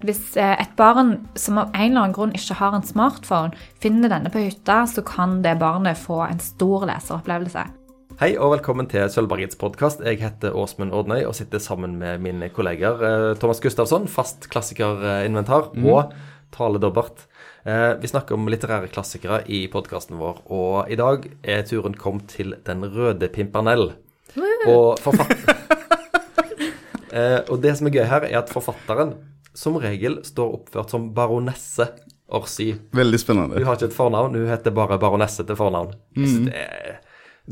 Hvis eh, et barn som av en eller annen grunn ikke har en smartphone, finner denne på hytta, så kan det barnet få en stor leseropplevelse. Hei og velkommen til Sølvbergets podkast. Jeg heter Åsmund Ordnøy og sitter sammen med mine kolleger eh, Thomas Gustafsson, fast klassikerinventar, og Tale Dobbert. Eh, Vi snakker om litterære klassikere i podkasten vår, og i dag er turen kommet til Den røde pimpernell. Og forfatter... Eh, og det som er gøy her, er at forfatteren som regel står oppført som baronesse Orsi. Veldig spennende. Hun har ikke et fornavn, hun heter bare baronesse til fornavn. Mm. det er-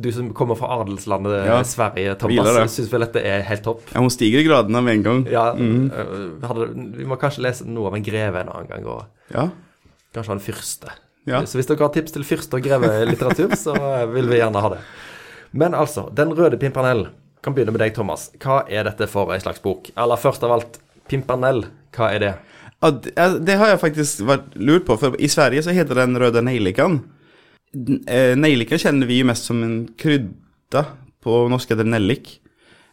Du som kommer fra adelslandet Ja, Sverige, Thomas, syns vel dette er helt topp? Ja, hun stiger i gradene med en gang. Ja, mm. hadde, Vi må kanskje lese noe av en greve en annen gang, og Ja. kanskje en fyrste. Ja. Så hvis dere har tips til fyrste- og grevelitteratur, så øh, vil vi gjerne ha det. Men altså, Den røde pimpernell. Kan begynne med deg, Thomas. Hva er dette for ei slags bok? Eller først av alt, pimpernell. Hva er det? Ja, det, det har jeg faktisk vært lurt på, for i Sverige så heter den røde nejlikan. Eh, nejlika kjenner vi mest som en krydda. På norsk heter det nellik.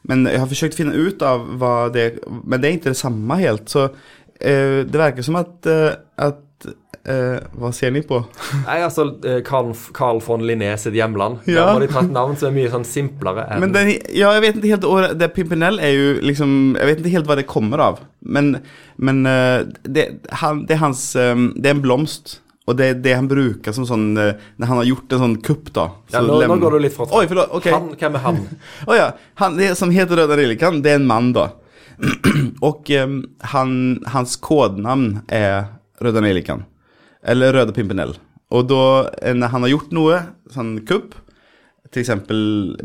Men jeg har forsøkt å finne ut av hva det Men det er ikke det samme helt, så uh, det virker som at, uh, at eh, Hva ser ni på? Nei, altså eh, Carl, Carl von Linné sitt hjemland. Ja. Der har de tatt navn som er mye sånn simplere enn Men den, ja, jeg vet ikke helt Det Pimpinell er jo liksom Jeg vet ikke helt hva det kommer av. Men, men eh, det, han, det er hans Det er en blomst. Og det er det han bruker som sånn Når han har gjort en sånn kupp, da. ja, så nå, nå lem- går du litt for Oi, forlåt. Okay. Han, hvem er han? Å ja. Han, det som heter Røda Liljekan, det er en mann, da. Og um, han, hans kodenavn er Røda Nelikan. Eller Røde Pimpinell. Og da, en, han har gjort noe, sånn kupp, eksempel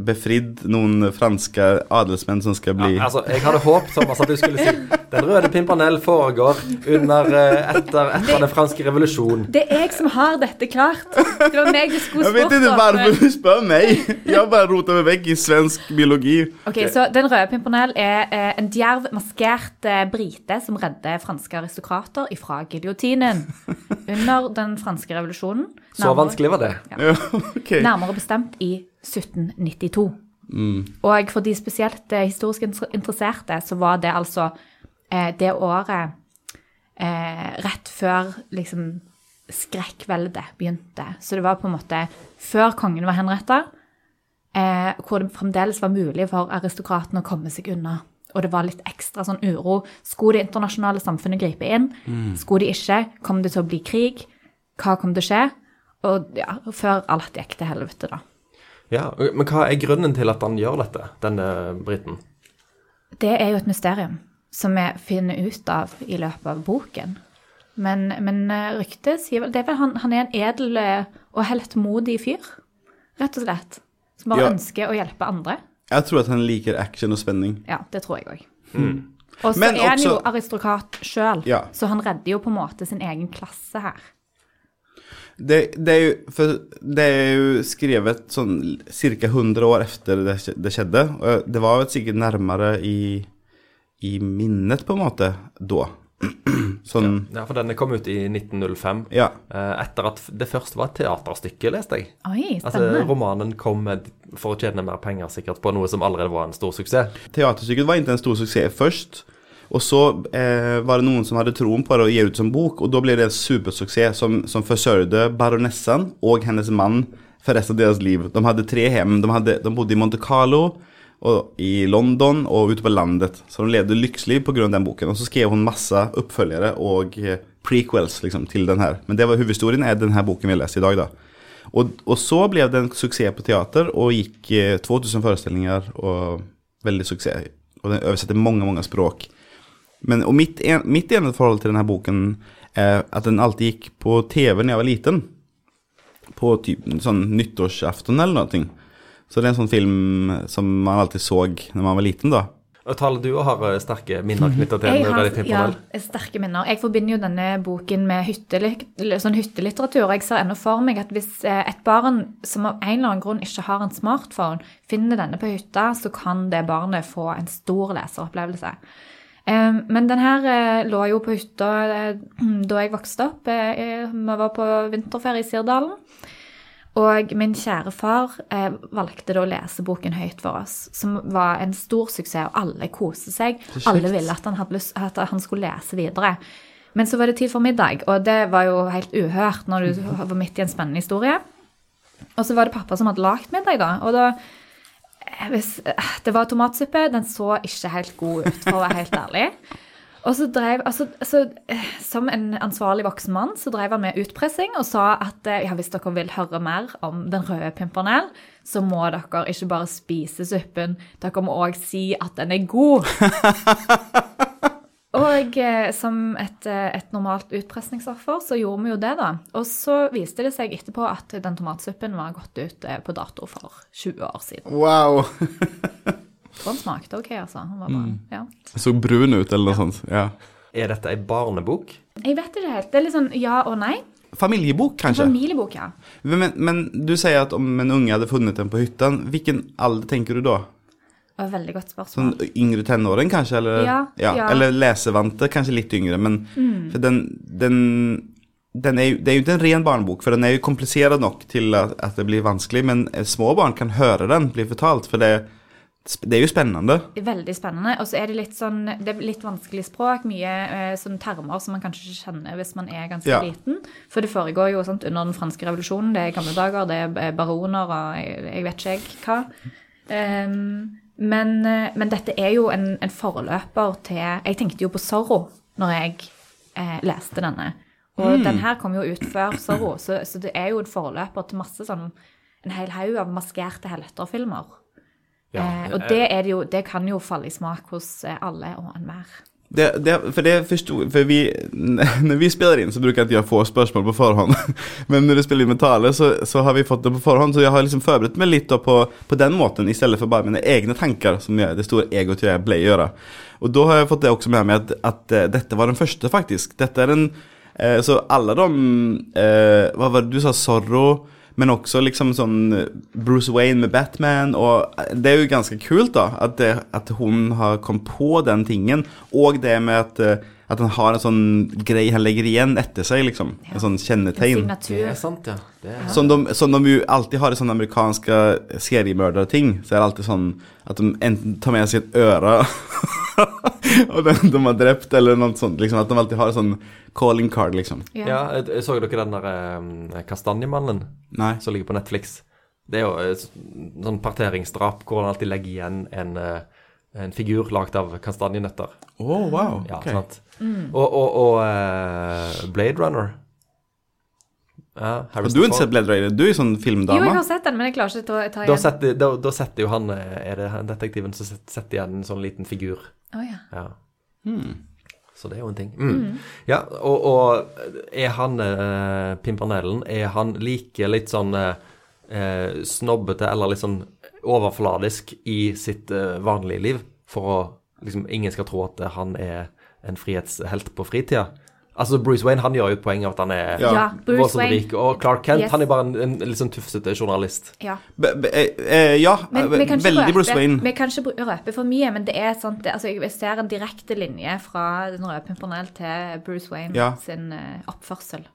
befridd noen franske adelsmenn som skal bli Ja, altså, jeg hadde håpet Thomas, at du skulle si Den røde pimpernell foregår under etter, etter, det, den franske revolusjonen. Det er jeg som har dette klart. Det var meg du skulle Jeg vet spurt ikke om, hvorfor du spør meg! Jeg har bare rota meg vekk i svensk biologi. Ok, så Den røde pimpernell er eh, en djerv, maskert eh, brite som redder franske aristokrater ifra giljotinen under den franske revolusjonen. Så vanskelig var det. Ja, ok. Nærmere bestemt i 1792. Og for de spesielt eh, historisk interesserte, så var det altså eh, det året eh, rett før liksom skrekkveldet begynte. Så det var på en måte før kongen var henretta, eh, hvor det fremdeles var mulig for aristokratene å komme seg unna. Og det var litt ekstra sånn uro. Skulle det internasjonale samfunnet gripe inn? Skulle de ikke? Kom det til å bli krig? Hva kom til å skje? Og ja, før alt gikk til helvete, da. Ja, Men hva er grunnen til at han gjør dette, denne briten? Det er jo et mysterium som vi finner ut av i løpet av boken. Men, men eh, ryktet sier vel Det er vel han, han er en edel eh, og heltmodig fyr, rett og slett. Som bare Ja. ønsker å hjelpe andre. Jeg tror at han liker action og spenning. Ja, det tror jeg òg. Og så er han jo aristokrat sjøl, Ja. så han redder jo på en måte sin egen klasse her. Det, det, er jo, for det er jo skrevet sånn ca. 100 år etter det, det skjedde. Og det var vel sikkert nærmere i, i minnet, på en måte, da. Sånn Ja, For denne kom ut i 1905. Ja. eh, Etter at det først var et teaterstykke, leste jeg. Oi, Altså. Romanen kom med, for å tjene mer penger sikkert på noe som allerede var en stor suksess. Teaterstykket var ikke en stor suksess først. Og så eh, var det noen som hadde troen på det og gi ut som bok, og da ble det en supersuksess som, som forsørgde baronessen og hennes mann for resten av deres liv. De hadde tre hjem. De, hadde, de bodde i Monte Carlo, og i London og ute på landet. Så de levde lykkelig pga. den boken. Og så skrev hun masse oppfølgere og eh, prequels liksom, til den her. Men det var hovedhistorien er den her boken vi leser i dag. da. Og, og så ble det en suksess på teater og gikk eh, 2000 forestillinger og veldig suksess. Og den oversetter mange, mange språk. Men, og mitt, en, mitt ene forhold til denne boken er at den alltid gikk på TV når jeg var liten. På typ, sånn nyttårsaften eller noe. Så det er en sånn film som man alltid så når man var liten, da. Og Tale, du har eh, sterke minner knytta til Jeg den har ja, sterke minner. Jeg forbinder jo denne boken med hyttelitteratur. sånn hyttelitteratur. og Jeg ser ennå for meg at hvis eh, et barn som av en eller annen grunn ikke har en smartphone, finner denne på hytta, så kan det barnet få en stor leseropplevelse. Men den her eh, lå jo på hytta eh, da jeg vokste opp. Eh, Vi var på vinterferie i Sirdalen. Og min kjære far valgte da å lese boken høyt for oss, som var en stor suksess, og alle koste seg. Alle ville at han, lyst, at han skulle lese videre. Men så var det tid for middag, og det var jo helt uhørt når du var midt i en spennende historie. Og så var det pappa som hadde lagd middag, da. Og da hvis, eh, Det var tomatsuppe. Den så ikke helt god ut, for å være helt ærlig. Og så drev, altså, altså, Som en ansvarlig voksen mann så drev han med utpressing og sa at eh, ja, hvis dere vil høre mer om Den røde pimpernell, så må dere ikke bare spise suppen, dere må òg si at den er god. og eh, som et, eh, et normalt utpressingsoffer så gjorde vi jo det, da. Og så viste det seg etterpå at den tomatsuppen var gått ut eh, på dato for 20 år siden. Wow. Og den smakte OK, altså. Den var bra. Ja. Så brun ut, eller noe sånt. Ja. Er dette ei barnebok? Jeg vet ikke helt. Det er litt sånn ja og nei. Familiebok, kanskje? Familiebok, ja. Men, men du sier at om en unge hadde funnet den på hytta, hvilken alder tenker du da? Det var et veldig godt spørsmål. Sånn yngre tenåring, kanskje? Eller, Ja, ja. ja. eller lesevante, kanskje litt yngre. Men for den, den, den er Det er jo ikke en ren barnebok, for den er jo komplisert nok til at, at det blir vanskelig. Men eh, små barn kan høre den bli fortalt, for det, det er jo spennende. Veldig spennende. Og så er det litt sånn Det er litt vanskelig språk. Mye eh, sånne termer som man kanskje ikke kjenner hvis man er ganske Ja. liten. For det foregår jo sant, under den franske revolusjonen. Det er gamle dager, det er baroner og jeg, jeg vet ikke jeg hva. Ehm, men, eh, men dette er jo en, en forløper til Jeg tenkte jo på Zorro når jeg eh, leste denne. Og Mm. den her kom jo ut før Zorro, så, så det er jo en forløper til masse sånn En hel haug av maskerte helterfilmer. Ja, Eh, og det, det, jo, det kan jo falle i smak hos eh, alle og enhver. Det, det, for det forsto For vi Når vi spiller inn, så bruker jeg ikke jeg få spørsmål på forhånd. Men når du spiller inn med tale, så, så har vi fått det på forhånd. Så jeg har liksom forberedt meg litt på, på den måten, i stedet for bare mine egne tanker, som jeg, det store egoet jeg ble gjøre. Og da har jeg fått det også med meg at, at eh, dette var den første, faktisk. Dette er en eh, Så alle de eh, Hva var det du sa? Zorro? Men også liksom sånn Bruce Wayne med Batman. Og det er jo ganske kult, da. At, det, at hun har kommet på den tingen. Og det med at, eh, at han har en sånn greie han legger igjen etter seg, liksom. En sånn En kjennetegn. Det er sant, ja. Det er. Som de, som de jo alltid har i sånne amerikanske seriemørderting. Så er det alltid sånn at de enten tar med seg et øre og den de har drept, eller noe sånt. Liksom, at de alltid har en sånn calling card, liksom. Ja. Ja, jeg, jeg så dere den der eh, Kastanjemannen Nei. som ligger på Netflix? Det er jo eh, sånn parteringsdrap hvor han alltid legger igjen en, eh, en figur lagd av kastanjenøtter. Å, wow. Ja, okay. sant? Og, og, og uh, Blade Runner. Ja, Har du ikke sett Blade Runner? Du er jo sånn Jo, jeg har sett den, men jeg klarer ikke å ta Da igjen. setter, da, da setter jo han eh, Er det han detektiven som set- setter igjen en sånn liten figur? Å, ja. Ja. Hmm. Så det er jo en ting. Mm. Ja, og, og er han uh, Pimpernellen Er han like litt sånn eh, eh, snobbete eller litt sånn overfladisk i sitt eh, vanlige liv? For å liksom ingen skal tro at eh, han er en frihetshelt på fritida? Altså Bruce Wayne han gjør jo et poeng av at han er Ja. Ja, Bruce voldsomt Wayne. rik. Og Clark Kent Yes. han er bare en, en litt sånn tufsete journalist. Ja. B be, eh, ja, Men vi kan veldig røpe, Bruce Wayne. Vi kan ikke røpe for mye, men det er sånt, det, altså jeg ser en direkte linje fra Den røde pimpernell til Bruce Wayne Ja. sin uh, oppførsel.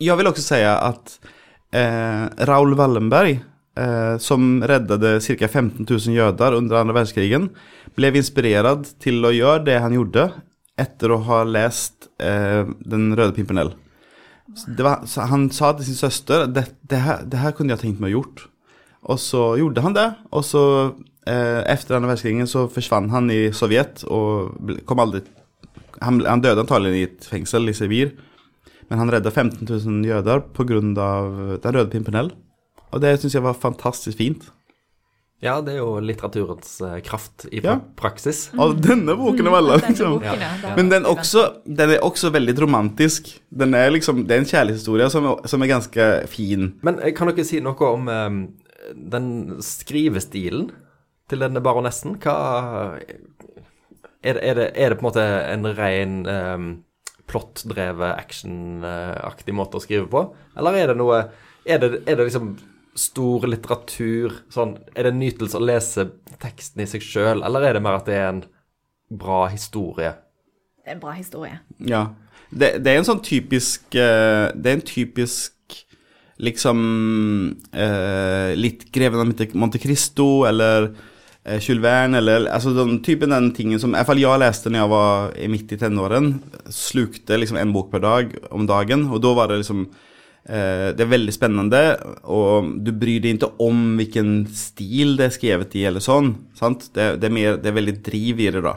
Jeg vil også si at eh, Raoul Wallenberg, eh, som räddade cirka 15 000 jøder under andra världskrigen, blev inspirerad til å gjøre det han gjorde etter å ha lest eh, Den røde pimpernell. Han sa til sin søster det, det, här, det her kunne jeg tenkt meg å gjort. Og så gjorde han det. og så eh, efter andra världskrigen så forsvant han i Sovjet og ble- kom aldri Han, han døde antakelig i et fengsel i Sibir. Men han redda 15 000 jøder av Den røde pimpernell. Og det syns jeg var fantastisk fint. Ja, det er jo litteraturens eh, kraft i Ja. praksis. praksis. Og denne boken er veldig liksom. boken, ja, Men den, også, den er også veldig romantisk. Den er liksom, det er en kjærlighetshistorie som, som er ganske fin. Men eh, kan dere si noe om um, den skrivestilen til denne baronessen? Hva er er, det, er det på en måte en ren um, plottdrevet, actionaktig måte å skrive på? Eller er det noe Er det, er det liksom stor litteratur sånn Er det en nytelse å lese teksten i seg sjøl, eller er det mer at det er en bra historie? Det er en bra historie. Ja. Det, det er en sånn typisk eh, Det er en typisk liksom eh, litt Greven av Monte- Cristo eller eh, Jules Verne eller altså den typen den tingen som i hvert fall jeg leste når jeg var midt i tenåren. Slukte liksom en bok per dag om dagen, og da var det liksom eh, Det er veldig spennende, og du bryr deg ikke om hvilken stil det er skrevet i, eller sånn. sant? Det, det, er mer, det er veldig driv i det, da.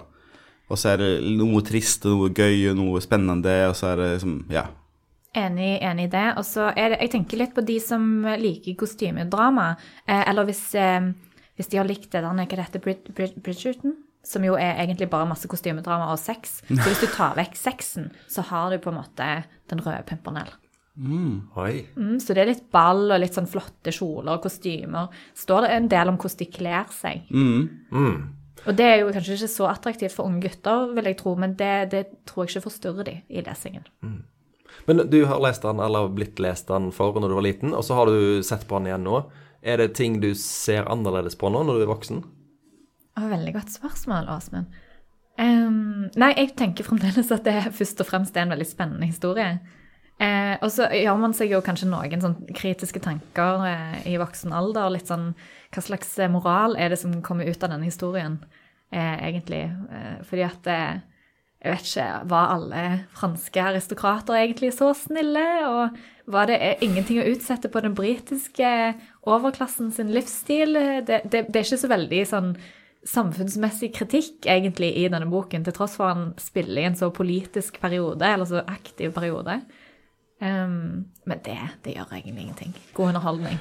Og så er det noe trist og noe gøy og noe spennende, og så er det liksom Ja. Enig, enig i det. Og så er det, jeg tenker litt på de som liker kostymedrama. Eh, eller hvis, eh, hvis de har likt det der, hva heter, Brid, Brid, Bridgerton? Som jo er egentlig bare masse kostymedrama og sex. Så hvis du tar vekk sexen, så har du på en måte den røde pimpernell. Oi. Mm, så det er litt ball og litt sånn flotte kjoler og kostymer. Står det en del om hvordan de kler seg. Og det er jo kanskje ikke så attraktivt for unge gutter, vil jeg tro, men det, det tror jeg ikke forstyrrer de i lesingen. Men du har lest den, eller blitt lest den for når du var liten, og så har du sett på den igjen nå. Er det ting du ser annerledes på nå når du er voksen? Veldig godt spørsmål, Åsmund. Um, nei, jeg tenker fremdeles at det først og fremst er en veldig spennende historie. Eh, og så gjør man seg jo kanskje noen sånn kritiske tanker eh, i voksen alder. Litt sånn hva slags eh, moral er det som kommer ut av denne historien, eh, egentlig? Eh, fordi at eh, jeg vet ikke, var alle franske aristokrater egentlig så snille? Og var det ingenting å utsette på den britiske overklassen sin livsstil? Det, det, det er ikke så veldig sånn samfunnsmessig kritikk egentlig i denne boken, til tross for han spiller i en så politisk periode, eller så aktiv periode. Ehm, men det, det gjør egentlig ingenting. God underholdning.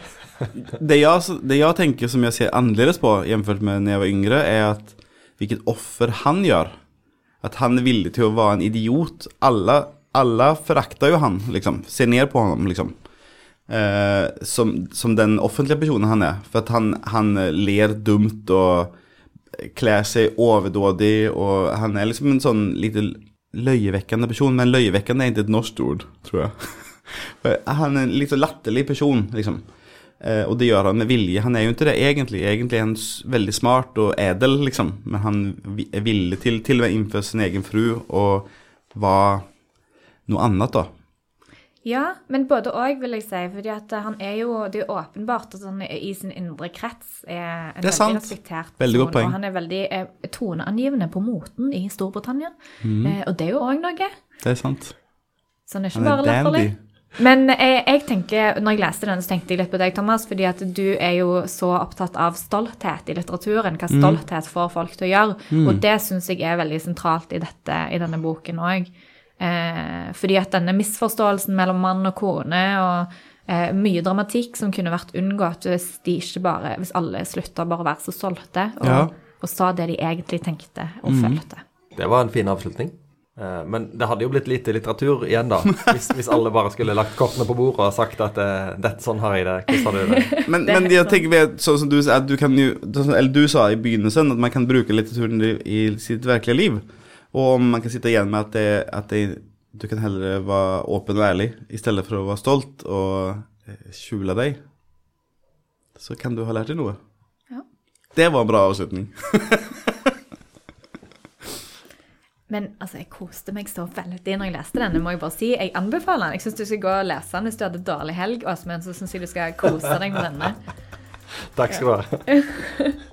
Det jeg, det jeg tenker som jeg ser annerledes på jevnført med når jeg var yngre, er at hvilket offer han gjør. At han er villig til å være en idiot. Alle, alle forakter jo han, liksom. Ser ned på ham, liksom. Eh, som, som den offentlige personen han er. For at han, han ler dumt og klær seg overdådig, og han er liksom en sånn lite løyevekkende person. Men løyevekkende er ikke et norsk ord, tror jeg. Han er en litt så latterlig person, liksom. Eh, og det gjør han med vilje. Han er jo ikke det egentlig. Egentlig er han veldig smart og edel, liksom. Men han er villig til, til og med innføre sin egen fru, og være noe annet, da. Ja, men både òg, vil jeg si. fordi at han er jo, Det er jo åpenbart at han i sin indre krets er en er veldig sant. respektert. Veldig person. Og han er veldig eh, toneangivende på moten i Storbritannia. Mm. Eh, og det er jo òg noe. Det er sant. Så han er ikke Han er bare latterlig. Men jeg, jeg tenker, når jeg leste den, så tenkte jeg litt på deg, Thomas, fordi at du er jo så opptatt av stolthet i litteraturen. Hva stolthet får folk til å gjøre. Og det syns jeg er veldig sentralt i, dette, i denne boken òg. Eh, fordi at denne misforståelsen mellom mann og kone og eh, mye dramatikk som kunne vært unngått hvis de ikke bare, hvis alle slutta bare å være så solgte og, Ja. og sa det de egentlig tenkte og følte. Det var en fin avslutning. Eh, Men det hadde jo blitt lite litteratur igjen, da. Hvis, hvis alle bare skulle lagt kortene på bordet og sagt at eh, dette sånn har jeg det. Hvordan har du det? Men, Det men jeg sånn. tenker ved, sånn som du at du kan jo Eller du sa i begynnelsen at man kan bruke litteraturen i, i sitt virkelige liv. Og man kan sitte igjen med at, det, at det, du kan heller være åpen og ærlig i stedet for å være stolt og eh, skjule deg. Så kan du ha lært deg noe. Ja. Det var en bra avslutning. Men altså, jeg koste meg så veldig når jeg leste den. Det må jeg bare si. Jeg anbefaler den. Jeg syns du skal gå og lese den hvis du hadde dårlig helg, Åsmund. Så syns jeg du skal kose deg med denne. Takk skal du ha.